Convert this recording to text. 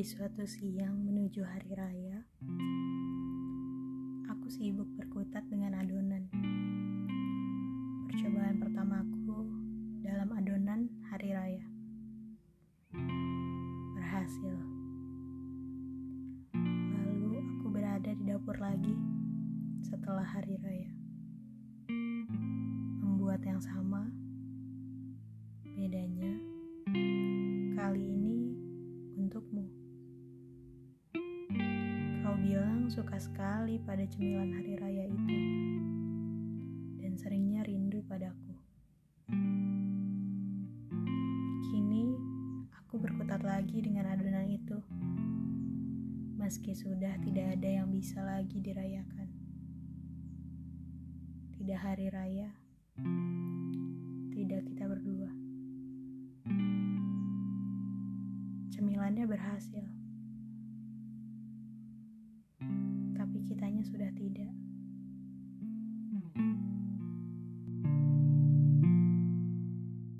Di suatu siang menuju hari raya, aku sibuk berkutat dengan adonan. Percobaan pertamaku dalam adonan hari raya. Berhasil. Lalu aku berada di dapur lagi setelah hari raya. Membuat yang sama, bilang suka sekali pada cemilan hari raya itu, dan seringnya rindu padaku. Kini aku berkutat lagi dengan adonan itu, meski sudah tidak ada yang bisa lagi dirayakan. Tidak hari raya, tidak kita berdua. Cemilannya berhasil, kitanya sudah tidak.